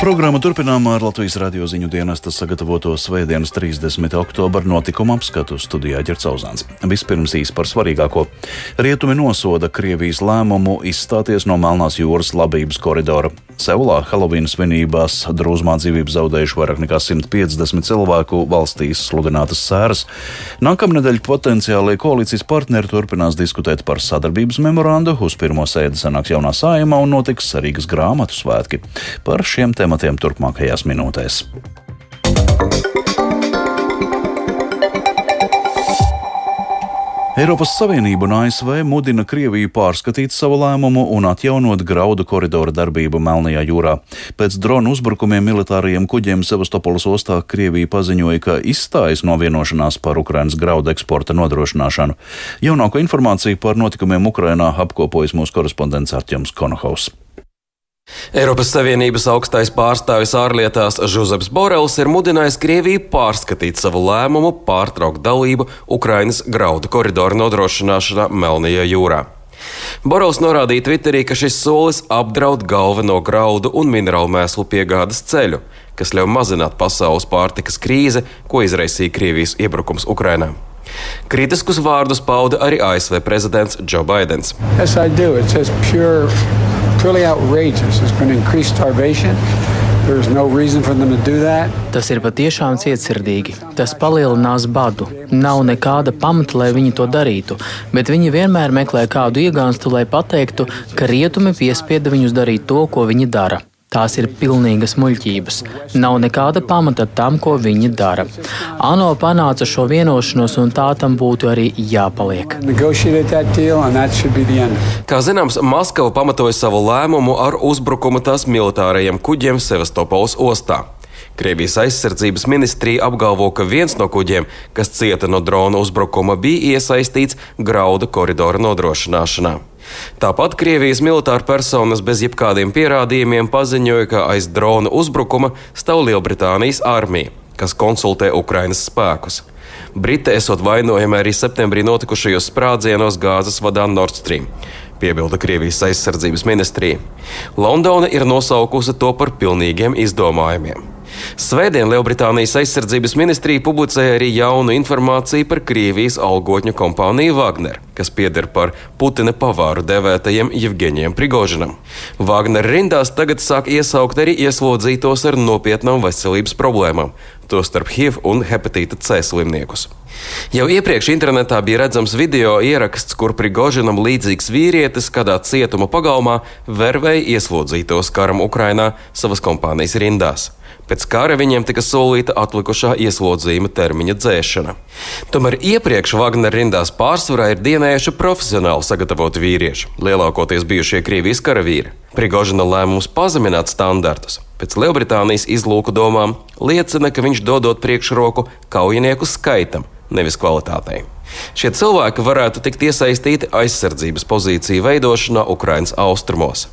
Programmu turpinām ar Latvijas radio ziņu dienesta sagatavoto Svētdienas 30. oktobra notikumu apskatu studijā Ģercauzāns. Vispirms īsi par svarīgāko. Rietumi nosoda Krievijas lēmumu izstāties no Melnās jūras labības koridora. Seulā Helovīna svinībās drūzmā dzīvību zaudējuši vairāk nekā 150 cilvēku valstīs sludinātas sēras. Nākamnedēļ potenciālie koalīcijas partneri turpinās diskutēt par sadarbības memorandu, uz pirmo sēdi sanāks jaunā sājuma un notiks Rīgas grāmatu svētki. Par šiem tematiem tematiem turpmākajās minūtēs. Eiropas Savienība un ASV mudina Krieviju pārskatīt savu lēmumu un atjaunot graudu koridoru darbību Melnajā jūrā. Pēc dronu uzbrukumiem militārajiem kuģiem Sevastopolis ostā Krievija paziņoja, ka izstājas no vienošanās par Ukrainas graudu eksporta nodrošināšanu. Jaunāko informāciju par notikumiem Ukrainā apkopojas mūsu korespondents Artjoms Konohaus. Eiropas Savienības augstais pārstāvis ārlietās Žuzeps Borels ir mudinājis Krieviju pārskatīt savu lēmumu pārtraukt dalību Ukrainas graudu koridoru nodrošināšanā Melnajā jūrā. Borels norādīja Twitterī, ka šis solis apdraud galveno graudu un minerālu mēslu piegādes ceļu, kas ļauj mazināt pasaules pārtikas krīze, ko izraisīja Krievijas iebrukums Ukrainā. Kritiskus vārdus pauda arī ASV prezidents Joe Bidenis. Yes, No Tas ir patiešām cietsirdīgi. Tas palielinās badu. Nav nekāda pamata, lai viņi to darītu, bet viņi vienmēr meklē kādu iegānstu, lai pateiktu, ka rietumi piespieda viņus darīt to, ko viņi dara. Tās ir pilnīgas muļķības. Nav nekāda pamata tam, ko viņi dara. ANO panāca šo vienošanos, un tā tam būtu arī jāpaliek. Kā zināms, Maskava pamatoja savu lēmumu ar uzbrukumu tās militārajiem kuģiem Sevastopols ostā. Krievijas aizsardzības ministrija apgalvo, ka viens no kuģiem, kas cieta no drona uzbrukuma, bija iesaistīts graudu koridoru nodrošināšanā. Tāpat Krievijas militāra personas bez jebkādiem pierādījumiem paziņoja, ka aiz drona uzbrukuma stāv Lielbritānijas armija, kas konsultē Ukrainas spēkus. Briti esot vainojami arī septembrī notikušajos sprādzienos gāzes vadā Nord Stream, piebilda Krievijas aizsardzības ministrija. Londona ir nosaukusi to par pilnīgiem izdomājumiem. Svētdien Lielbritānijas aizsardzības ministrija publicēja arī jaunu informāciju par Krievijas algotņu kompāniju Wagner, kas pieder par Putina pavāru devētajiem Jevgeņiem Prigožinam. Wagner rindās tagad sāk iesaukt arī ieslodzītos ar nopietnām veselības problēmām, tostarp HIV un hepatīta C slimniekus. Jau iepriekš internetā bija redzams video ieraksts, kur Prigožinam līdzīgs vīrietis kādā cietuma pagalmā vervēja ieslodzītos karam Ukrainā savas kompānijas rindās. Pēc kara viņiem tika solīta atlikušā ieslodzījuma termiņa dzēšana. Tomēr iepriekš Wagner rindās pārsvarā ir dienējuši profesionāli sagatavoti vīrieši, lielākoties bijušie Krievijas karavīri. Prigožina lēmums pazemināt standartus pēc Lielbritānijas izlūku domām liecina, ka viņš dodot priekšroku kaujinieku skaitam, nevis kvalitātei. Šie cilvēki varētu tikt iesaistīti aizsardzības pozīciju veidošanā Ukrainas austrumos.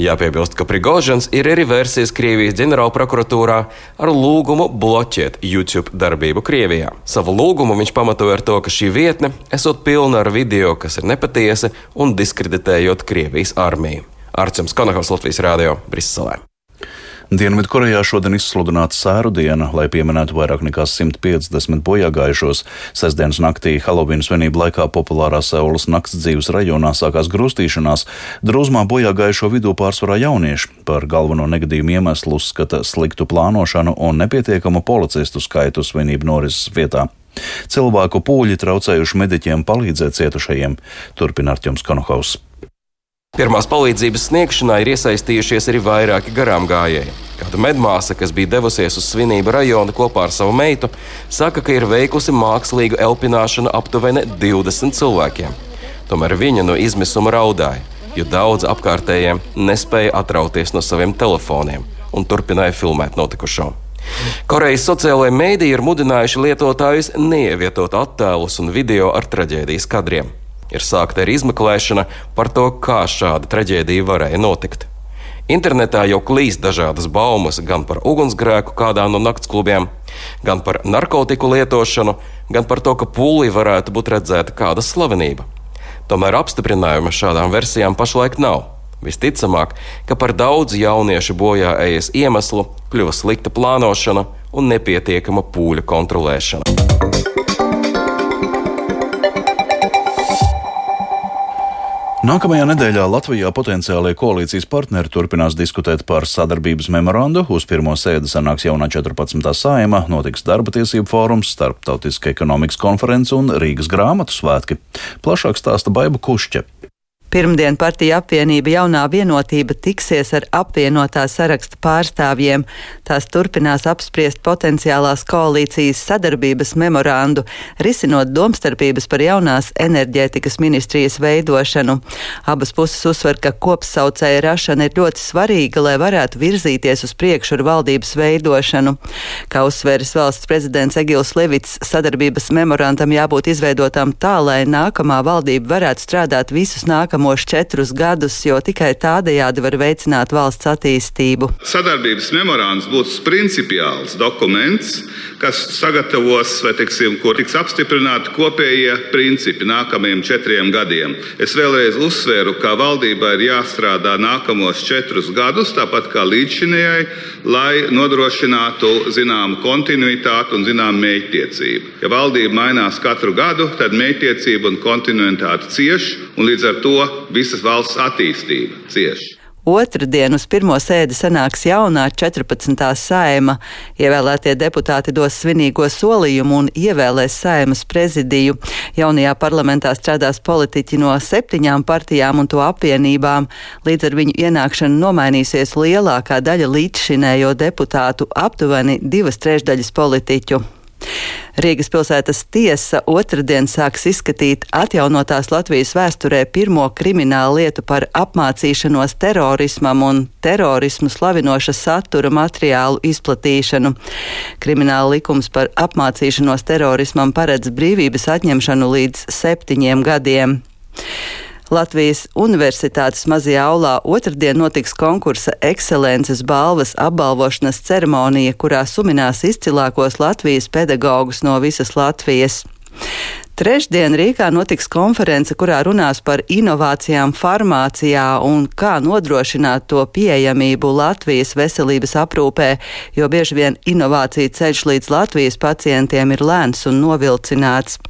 Jāpiebilst, ka Prigožins ir arī vērsies Krievijas ģenerālprokuratūrā ar lūgumu bloķēt YouTube darbību Krievijā. Savu lūgumu viņš pamatoja ar to, ka šī vietne esot pilna ar video, kas ir nepatiesa un diskreditējot Krievijas armiju. Arčuns Konakovs Latvijas Rādio Briselē. Dienvidkorejā šodien izsludināta sēru diena, lai pieminētu vairāk nekā 150 bojāgājušos. Sesdienas naktī Helovīna svinību laikā populārā Seulas nakts dzīves rajonā sākās grūstīšanās. Drūzmā bojāgājušo vidū pārsvarā jaunieši. Par galveno negadījumu iemeslu uzskata sliktu plānošanu un nepietiekamu policistu skaitu svinību norises vietā. Cilvēku pūļi traucējuši mediķiem palīdzēt cietušajiem, turpina Arķums Konohaus. Pirmās palīdzības sniegšanā ir iesaistījušies arī vairāki garām gājēji. Kāda medmāsa, kas bija devusies uz svinību rajonu kopā ar savu meitu, saka, ka ir veikusi mākslīgu elpināšanu aptuveni 20 cilvēkiem. Tomēr viņa no izmisuma raudāja, jo daudz apkārtējiem nespēja atrauties no saviem telefoniem un turpināja filmēt notikušo. Korejas sociālajie mēdīji ir mudinājuši lietotājus neievietot attēlus un video ar traģēdijas kadriem ir sākta arī izmeklēšana par to, kā šāda traģēdija varēja notikt. Internetā jau klīst dažādas baumas gan par ugunsgrēku kādā no naktsklubiem, gan par narkotiku lietošanu, gan par to, ka pūlī varētu būt redzēta kāda slavenība. Tomēr apstiprinājuma šādām versijām pašlaik nav. Visticamāk, ka par daudz jauniešu bojā ejas iemeslu kļuva slikta plānošana un nepietiekama pūļa kontrolēšana. Nākamajā nedēļā Latvijā potenciālie koalīcijas partneri turpinās diskutēt par sadarbības memorandu. Uz pirmo sēdi sanāks jaunā 14. sājuma, notiks darba tiesību fórums, starptautiska ekonomikas konference un Rīgas grāmatu svētki. Plašāk stāsta Baiba Kušķa. Pirmdien partija apvienība jaunā vienotība tiksies ar apvienotā saraksta pārstāvjiem. Tās turpinās apspriest potenciālās koalīcijas sadarbības memorandu, risinot domstarpības par jaunās enerģētikas ministrijas veidošanu. Abas puses uzsver, ka kopsaucēja rašana ir ļoti svarīga, lai varētu virzīties uz priekšu ar valdības veidošanu. Kā uzsveris valsts prezidents Egils Levits, sadarbības memorandam jābūt izveidotam tā, lai nākamā valdība varētu strādāt visus nākamos nākamos četrus gadus, jo tikai tādējādi var veicināt valsts attīstību. Sadarbības memorands būs principiāls dokuments, kas sagatavos vai teiksim, kur tiks apstiprināti kopējie principi nākamajiem četriem gadiem. Es vēlreiz uzsveru, ka valdībai ir jāstrādā nākamos četrus gadus, tāpat kā līdzšinējai, lai nodrošinātu zināmu kontinuitāti un zināmu mērķtiecību. Ja valdība mainās katru gadu, tad mērķtiecība un kontinuitāte cieš, un līdz ar to visas valsts attīstība cieši. Otradien uz pirmo sēdi sanāks jaunā 14. saima. Ievēlētie deputāti dos svinīgo solījumu un ievēlēs saimas prezidiju. Jaunajā parlamentā strādās politiķi no septiņām partijām un to apvienībām. Līdz ar viņu ienākšanu nomainīsies lielākā daļa līdzšinējo deputātu, aptuveni divas trešdaļas politiķu. Rīgas pilsētas tiesa otrdien sāks izskatīt atjaunotās Latvijas vēsturē pirmo kriminālu lietu par apmācīšanos terorismam un terorismu slavinoša satura materiālu izplatīšanu. Krimināla likums par apmācīšanos terorismam paredz brīvības atņemšanu līdz septiņiem gadiem. Latvijas Universitātes mazajā aulā otrdien notiks konkursa ekscelences balvas apbalvošanas ceremonija, kurā suminās izcilākos Latvijas pedagogus no visas Latvijas. Trešdien Rīgā notiks konference, kurā runās par inovācijām farmācijā un kā nodrošināt to pieejamību Latvijas veselības aprūpē, jo bieži vien inovācija ceļš līdz Latvijas pacientiem ir lēns un novilcināts.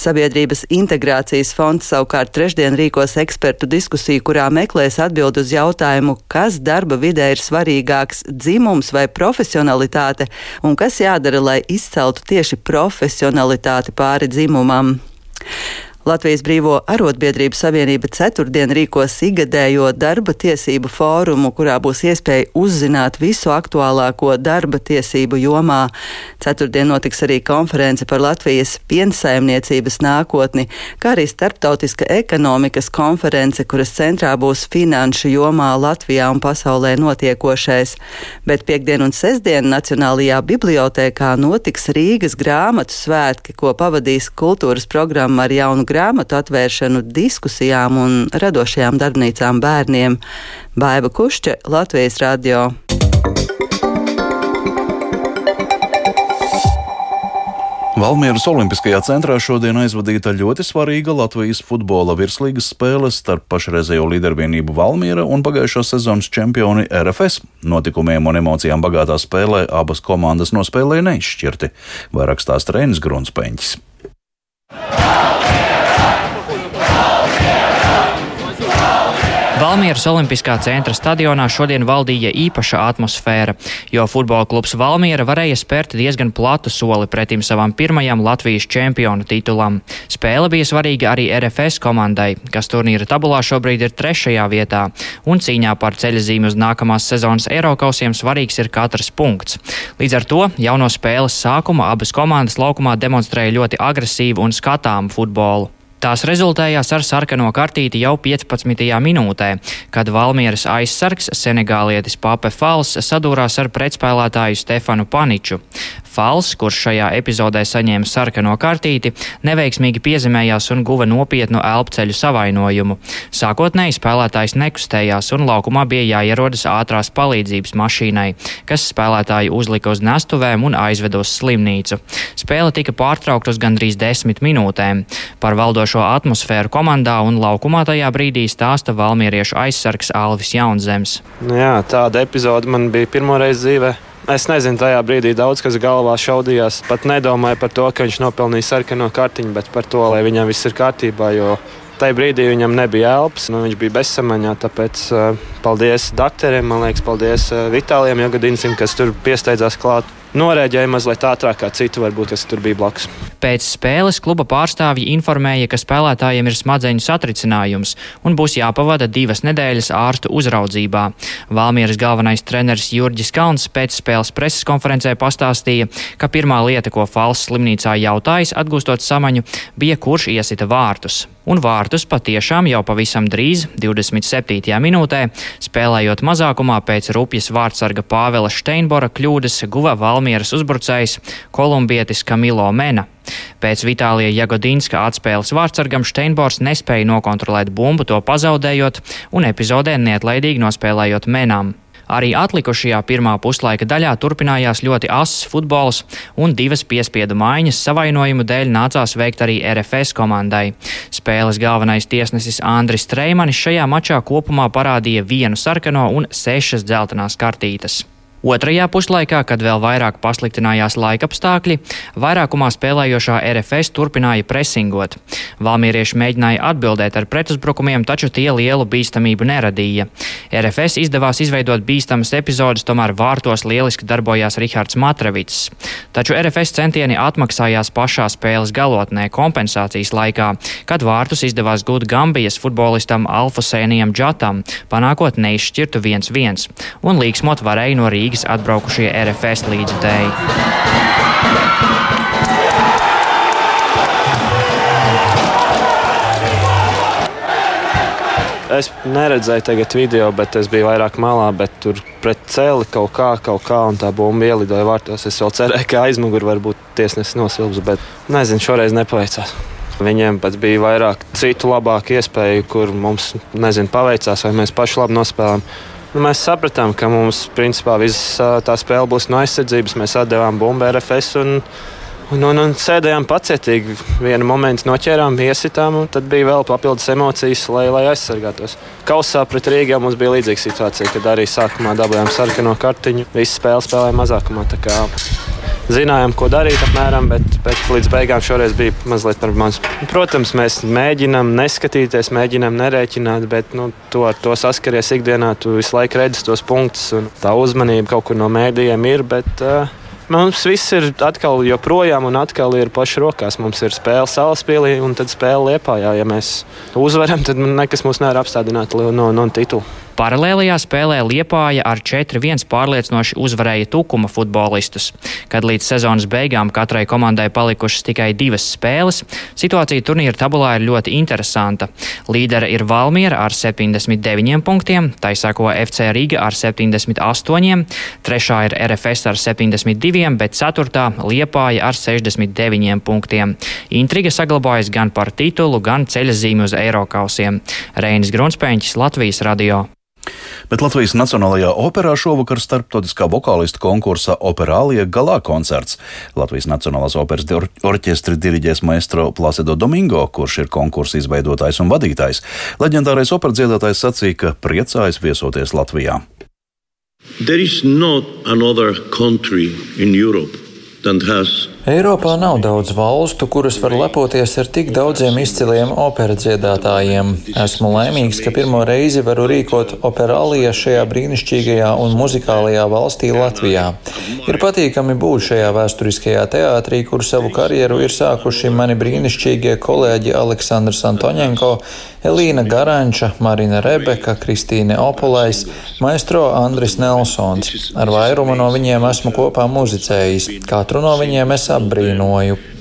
Sabiedrības integrācijas fonds savukārt trešdien rīkos ekspertu diskusiju, kurā meklēs atbild uz jautājumu, kas darba vidē ir svarīgāks - dzimums vai profesionalitāte, un kas jādara, lai izceltu tieši profesionalitāti pāri dzimumam. Latvijas Brīvo arotbiedrību savienība ceturtdien rīkos igadējo darba tiesību fórumu, kurā būs iespēja uzzināt visu aktuālāko darba tiesību jomā. Ceturtdien notiks arī konference par Latvijas piensaimniecības nākotni, kā arī starptautiska ekonomikas konference, kuras centrā būs finanšu jomā Latvijā un pasaulē notiekošais. Bet piekdien un sestdien Nacionālajā bibliotēkā notiks Rīgas grāmatu svētki, ko pavadīs kultūras programma ar jaunu grāmatu atvēršanu diskusijām un radošajām darbnīcām bērniem. Baiva Kušķe, Latvijas radio. Valmieras Olimpiskajā centrā šodien aizvadīta ļoti svarīga Latvijas futbola virslīgas spēle starp pašreizējo līdervienību Valmiera un pagājušās sezonas čempioni RFS. Notikumiem un emocijām bagātā spēlē abas komandas nospēlēja neizšķirti, vairāk stāsta Reinis Grunspeņķis. Valmieras Olimpiskā centra stadionā šodien valdīja īpaša atmosfēra, jo futbola klubs Valmiera varēja spērt diezgan platu soli pretim savam pirmajam Latvijas čempionu titulam. Spēle bija svarīga arī RFS komandai, kas turnīra tabulā šobrīd ir trešajā vietā, un cīņā par ceļzīmi uz nākamās sezonas Eirokausiem svarīgs ir katrs punkts. Līdz ar to jau no spēles sākuma abas komandas laukumā demonstrēja ļoti agresīvu un skatāmu futbolu. Tās rezultējās ar sarkano kartīti jau 15. minūtē, kad Valmieras aizsargs senegālietis Pape Fals sadūrās ar pretspēlētāju Stefanu Paniču. Fals, kurš šajā epizodē saņēma sarkano kartīti, neveiksmīgi piezemējās un guva nopietnu elpceļu savainojumu. Sākotnēji spēlētājs nekustējās un laukumā bija jāierodas ātrās palīdzības mašīnai, kas spēlētāju uzlika uz nestuvēm un aizveda uz slimnīcu. Spēle tika pārtraukta uz gandrīz desmit minūtēm. Par valdošo atmosfēru komandā un laukumā tajā brīdī stāsta valmieriešu aizsargs Alvis Jaunzems. Nu jā, tāda epizode man bija pirmoreiz dzīvē. Es nezinu, tajā brīdī daudz kas galvā šaudījās. Pat nedomāju par to, ka viņš nopelnīja sarkano kartiņu, bet par to, lai viņam viss ir kārtībā. Jo tajā brīdī viņam nebija elpas, nu, viņš bija bezsamaņā. Tāpēc uh, paldies doktoriem, man liekas, paldies uh, Vitālijam Jagadinsim, kas tur piesteidzās klāt norēģēja mazliet ātrāk kā citu, varbūt, kas tur bija blakus. Pēc spēles kluba pārstāvji informēja, ka spēlētājiem ir smadzeņu satricinājums un būs jāpavada divas nedēļas ārstu uzraudzībā. Valmieras galvenais treneris Jurģis Kalns pēc spēles preses konferencē pastāstīja, ka pirmā lieta, ko Falks slimnīcā jautājis, atgūstot samaņu, bija kurš iesita vārtus. Un vārtus patiešām jau pavisam drīz, 27. minūtē, spēlējot mazākumā pēc rupjas vārdsarga Pāvela Steinbora kļūdas, guva Valmieras uzbrucējs kolumbietis Kamilo Mena. Pēc Vitālija Jagodinska atspēles vārdsargam Steinbors nespēja nokontrolēt bumbu, to pazaudējot un epizodē neatlaidīgi nospēlējot Menam. Arī atlikušajā pirmā puslaika daļā turpinājās ļoti ass futbols, un divas piespiedu maiņas savainojumu dēļ nācās veikt arī RFS komandai. Spēles galvenais tiesnesis Andris Streimanis šajā mačā kopumā parādīja vienu sarkano un sešas dzeltenās kartītes. Otrajā puslaikā, kad vēl vairāk pasliktinājās laikapstākļi, vairākumā spēlējošā RFS turpināja presingot. Valmierieši mēģināja atbildēt ar pretuzbrukumiem, taču tie lielu bīstamību neradīja. RFS izdevās izveidot bīstamas epizodes, tomēr vārtos lieliski darbojās Rihards Matrevits. Taču RFS centieni atmaksājās pašā spēles galotnē kompensācijas laikā, kad vārtus izdevās gūt Gambijas futbolistam Alfasēnijam Džatam, panākot neizšķirtu 1-1, un līksmot varēja no Rīgas Rīgas atbraukušie RFS līdzekļi. Es neredzēju tagad video, bet es biju vairāk malā, bet tur pret celi kaut kā, kaut kā, un tā bumba ielidoja vārtos. Es vēl cerēju, ka aizmugurē varbūt tiesnesis nosilps, bet nezinu, šoreiz nepaveicās. Viņiem pat bija vairāk citu labāku iespēju, kur mums, nezinu, paveicās, vai mēs paši labi nospēlējām. Nu, mēs sapratām, ka mums principā visa tā spēle būs no aizsardzības. Mēs atdevām bumbu RFS un, un, un, un sēdējām pacietīgi. Vienu momentu noķērām, iesitām, un tad bija vēl papildus emocijas, lai, lai aizsargātos. Kausā pret Rīgā mums bija līdzīga situācija, kad arī sākumā dabūjām sarkano kartiņu. Visi spēle spēlēja mazākumā zinājām, ko darīt apmēram, bet, bet līdz beigām šoreiz bija mazliet par maz. Protams, mēs mēģinām neskatīties, mēģinām nerēķināt, bet nu, to ar to saskaries ikdienā. Tu visu laiku redzi tos punktus, un tā uzmanība kaut kur no mēdījiem ir. Bet, uh, Mums viss ir atkal joprojām un atkal ir paši rokās. Mums ir spēle salaspīlī un tad spēle liepā. Ja mēs uzvaram, tad nekas mūs nevar apstādināt no, no titula. Paralēlajā spēlē Liepāja ar 4-1 pārliecinoši uzvarēja Tukuma futbolistus. Kad līdz sezonas beigām katrai komandai palikušas tikai divas spēles, situācija turnīra tabulā ir ļoti interesanta. Līdera ir Valmiera ar 79 punktiem, tai sako FC Riga ar 78, trešā ir RFS ar 72, bet ceturtā Liepāja ar 69 punktiem. Intriga saglabājas gan par titulu, gan ceļa zīmi uz Eirokausiem. Reinis Grunspēņķis, Latvijas radio. Bet Latvijas Nacionālajā operā šovakar starptautiskā vokālista konkursā Operālija galā koncerts. Latvijas Nacionālās operas orķestri diriģēs maestro Placido Domingo, kurš ir konkursa izveidotājs un vadītājs. Leģendārais operas dziedātājs sacīja, ka priecājas viesoties Latvijā. There is not another country in Europe that has Eiropā nav daudz valstu, kuras var lepoties ar tik daudziem izciliem opera dziedātājiem. Esmu laimīgs, ka pirmo reizi varu rīkot operālijā šajā brīnišķīgajā un muzikālajā valstī Latvijā. Ir patīkami būt šajā vēsturiskajā teātrī, kur savu karjeru ir sākuši mani brīnišķīgie kolēģi Aleksandrs Antoņenko, Elīna Garanča, Marina Rebeka, Kristīne Opolais, maestro Andris Nelsons. Ar vairumu no viņiem esmu kopā muzicējis. Katru no viņiem es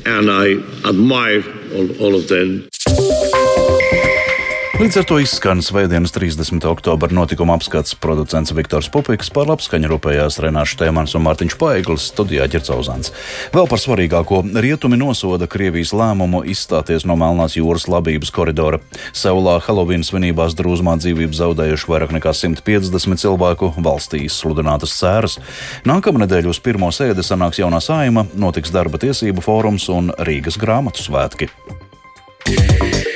And I admire all of them. Līdz ar to izskan Svētdienas 30. oktobra notikuma apskats producents Viktors Pupiks, par labskaņu rūpējās Renāšu Tēmans un Mārtiņš Paeglis, studijā Ģercauzāns. Vēl par svarīgāko rietumi nosoda Krievijas lēmumu izstāties no Melnās jūras labības koridora. Seulā Helovīna svinībās drūzmā dzīvību zaudējuši vairāk nekā 150 cilvēku, valstī izsludinātas sēras. Nākamnedēļ uz pirmo sēdi sanāks jaunā saima, notiks darba tiesību fórums un Rīgas grāmatu svētki. Yeah.